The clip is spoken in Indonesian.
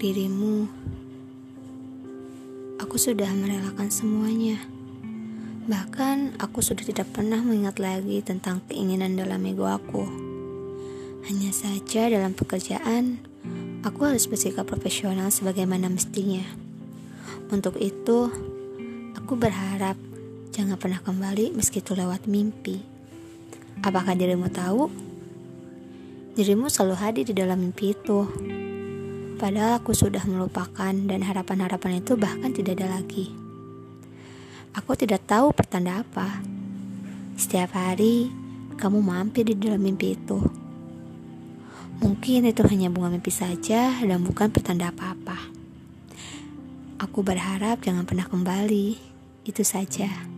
dirimu, aku sudah merelakan semuanya. Bahkan aku sudah tidak pernah mengingat lagi tentang keinginan dalam ego aku. Hanya saja dalam pekerjaan, aku harus bersikap profesional sebagaimana mestinya. Untuk itu, aku berharap jangan pernah kembali meski itu lewat mimpi. Apakah dirimu tahu? Dirimu selalu hadir di dalam mimpi itu. Padahal aku sudah melupakan dan harapan-harapan itu bahkan tidak ada lagi. Aku tidak tahu pertanda apa. Setiap hari kamu mampir di dalam mimpi itu. Mungkin itu hanya bunga mimpi saja dan bukan pertanda apa-apa. Aku berharap jangan pernah kembali. Itu saja.